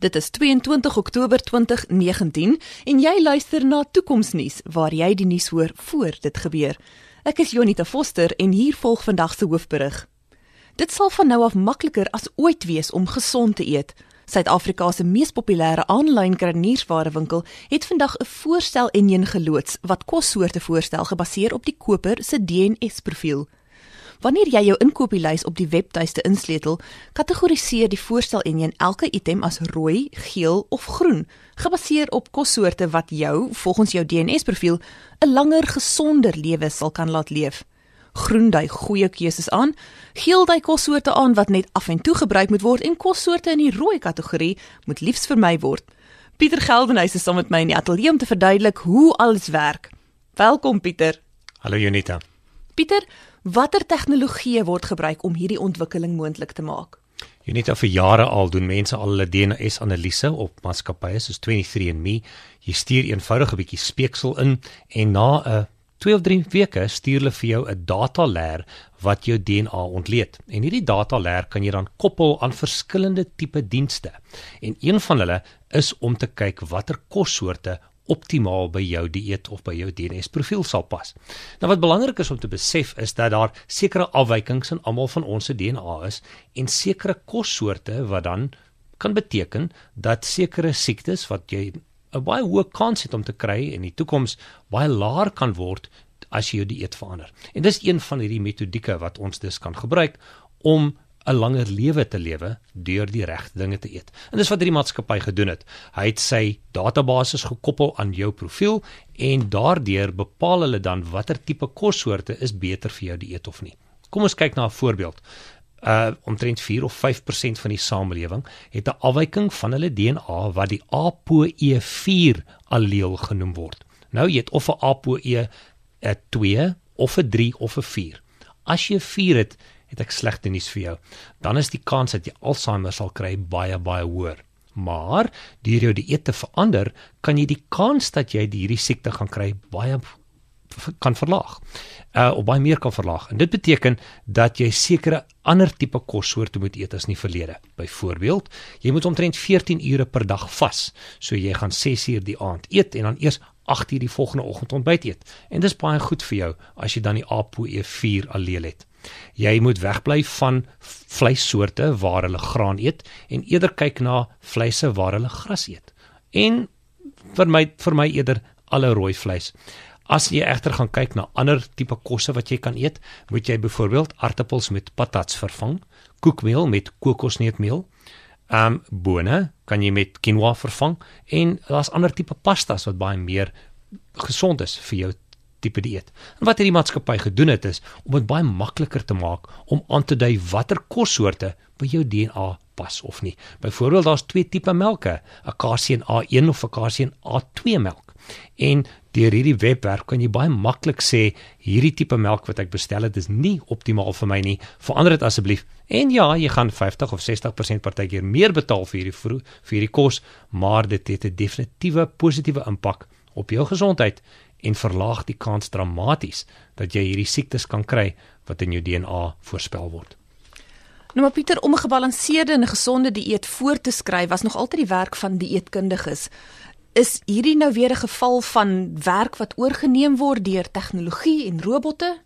Dit is 22 Oktober 2019 en jy luister na Toekomsnuus waar jy die nuus hoor voor dit gebeur. Ek is Jonita Foster en hier volg vandag se hoofberig. Dit sal van nou af makliker as ooit wees om gesond te eet. Suid-Afrika se mees populêre aanlyn kruidenierswarewinkel het vandag 'n voorstel enjin geloods wat kossoorte voorstel gebaseer op die koper se DNS-profiel. Wanneer jy jou inkopieslys op die webtuiste insleutel, kategoriseer die voorstel en jy elke item as rooi, geel of groen, gebaseer op kossoorte wat jou, volgens jou DNS-profiel, 'n langer, gesonder lewe sal kan laat leef. Groen dui goeie keuses aan, geel dui kossoorte aan wat net af en toe gebruik moet word en kossoorte in die rooi kategorie moet liefs vermy word. Pieter Geldenhuys is saam met my in die ateljee om te verduidelik hoe alles werk. Welkom Pieter. Hallo Junita. Pieter, watter tegnologieë word gebruik om hierdie ontwikkeling moontlik te maak? Unita vir jare al doen mense al hulle DNA-analise op maatskappye soos 23andMe. Jy stuur eenvoudig 'n bietjie speeksel in en na 'n 2 of 3 weke stuur hulle vir jou 'n dataler wat jou DNA ontleed. En hierdie dataler kan jy dan koppel aan verskillende tipe dienste. En een van hulle is om te kyk watter kossoorte optimaal by jou dieet of by jou DNS profiel sal pas. Nou wat belangrik is om te besef is dat daar sekere afwykings in almal van ons se DNA is en sekere kossoorte wat dan kan beteken dat sekere siektes wat jy 'n baie hoë kans het om te kry in die toekoms baie laer kan word as jy jou dieet verander. En dis een van hierdie metodieke wat ons dus kan gebruik om 'n langer lewe te lewe deur die regte dinge te eet. En dis wat hierdie maatskappy gedoen het. Hy het sy database gekoppel aan jou profiel en daardeur bepaal hulle dan watter tipe kossoorte is beter vir jou dieet of nie. Kom ons kyk na 'n voorbeeld. Uh omtrent 4 of 5% van die samelewing het 'n afwyking van hulle DNA wat die ApoE4 alleel genoem word. Nou jy het of 'n ApoE 'n 2 of 'n 3 of 'n 4. As jy 4 het, het ek slegte nuus vir jou. Dan is die kans dat jy Alzheimer sal kry baie baie hoër. Maar deur jou dieet te verander, kan jy die kans dat jy hierdie siekte gaan kry baie kan verlaag. Uh of baie meer kan verlaag. En dit beteken dat jy sekere ander tipe kossoorte moet eet as in die verlede. Byvoorbeeld, jy moet omtrent 14 ure per dag vas. So jy gaan 6 uur die aand eet en dan eers 8 uur die volgende oggend ontbyt eet. En dis baie goed vir jou as jy dan die ApoE4 alleel het. Jy moet wegbly van vleissoorte waar hulle graan eet en eerder kyk na vleise waar hulle gras eet. En vir my vir my eerder alle rooi vleis. As jy egter gaan kyk na ander tipe kosse wat jy kan eet, moet jy byvoorbeeld aartappels met patats vervang, koekmeel met kokosneutmeel. Ehm um, bone kan jy met quinoa vervang en daar's ander tipe pastas wat baie meer gesond is vir jou tipe dieet. En wat hierdie maatskappy gedoen het is om dit baie makliker te maak om aan te dui watter kossoorte by jou DNA pas of nie. Byvoorbeeld daar's twee tipe melke, 'n Casein A1 of 'n Casein A2 melk. En deur hierdie webwerf kan jy baie maklik sê hierdie tipe melk wat ek bestel het is nie optimaal vir my nie. Verander dit asseblief. En ja, jy gaan 50 of 60% partykeer meer betaal vir hierdie vir hierdie kos, maar dit het 'n definitiewe positiewe impak op jou gesondheid en verlaag die kans dramaties dat jy hierdie siektes kan kry wat in jou DNA voorspel word. Nou maar Pieter, om 'n gebalanseerde en gesonde dieet voor te skryf was nog altyd die werk van dieetkundiges. Is hierdie nou weer 'n geval van werk wat oorgeneem word deur tegnologie en robotte?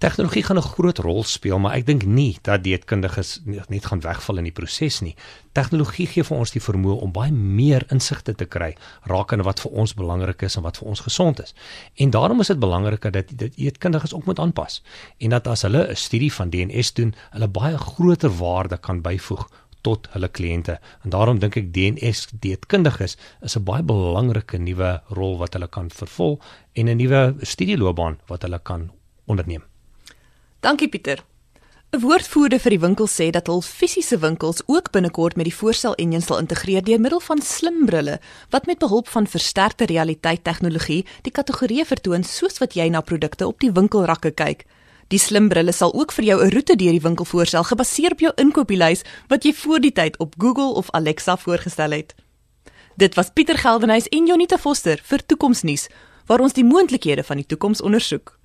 Tegnologie gaan 'n groot rol speel, maar ek dink nie dat dieetkundiges net gaan wegval in die proses nie. Tegnologie gee vir ons die vermoë om baie meer insigte te kry rakende wat vir ons belangrik is en wat vir ons gesond is. En daarom is dit belangrik dat dieetkundiges ook moet aanpas en dat as hulle 'n studie van DNS doen, hulle baie groter waarde kan byvoeg tot hulle kliënte. En daarom dink ek DNS dieetkundiges is 'n baie belangrike nuwe rol wat hulle kan vervul en 'n nuwe studieloopbaan wat hulle kan onderneem. Dankie Pieter. 'n Woordvoerder vir die winkel sê dat hul fisiese winkels ook binnekort met die voorstel enjin sal integreer deur middel van slim brille wat met behulp van versterkte realiteit tegnologie die kategorieë vertoon soos wat jy na produkte op die winkelrakke kyk. Die slim brille sal ook vir jou 'n roete deur die winkel voorstel gebaseer op jou inkopieslys wat jy voor die tyd op Google of Alexa voorgestel het. Dit was Pieter Geldenhuys en Jonita Foster vir Toekomsnuus waar ons die moontlikhede van die toekoms ondersoek.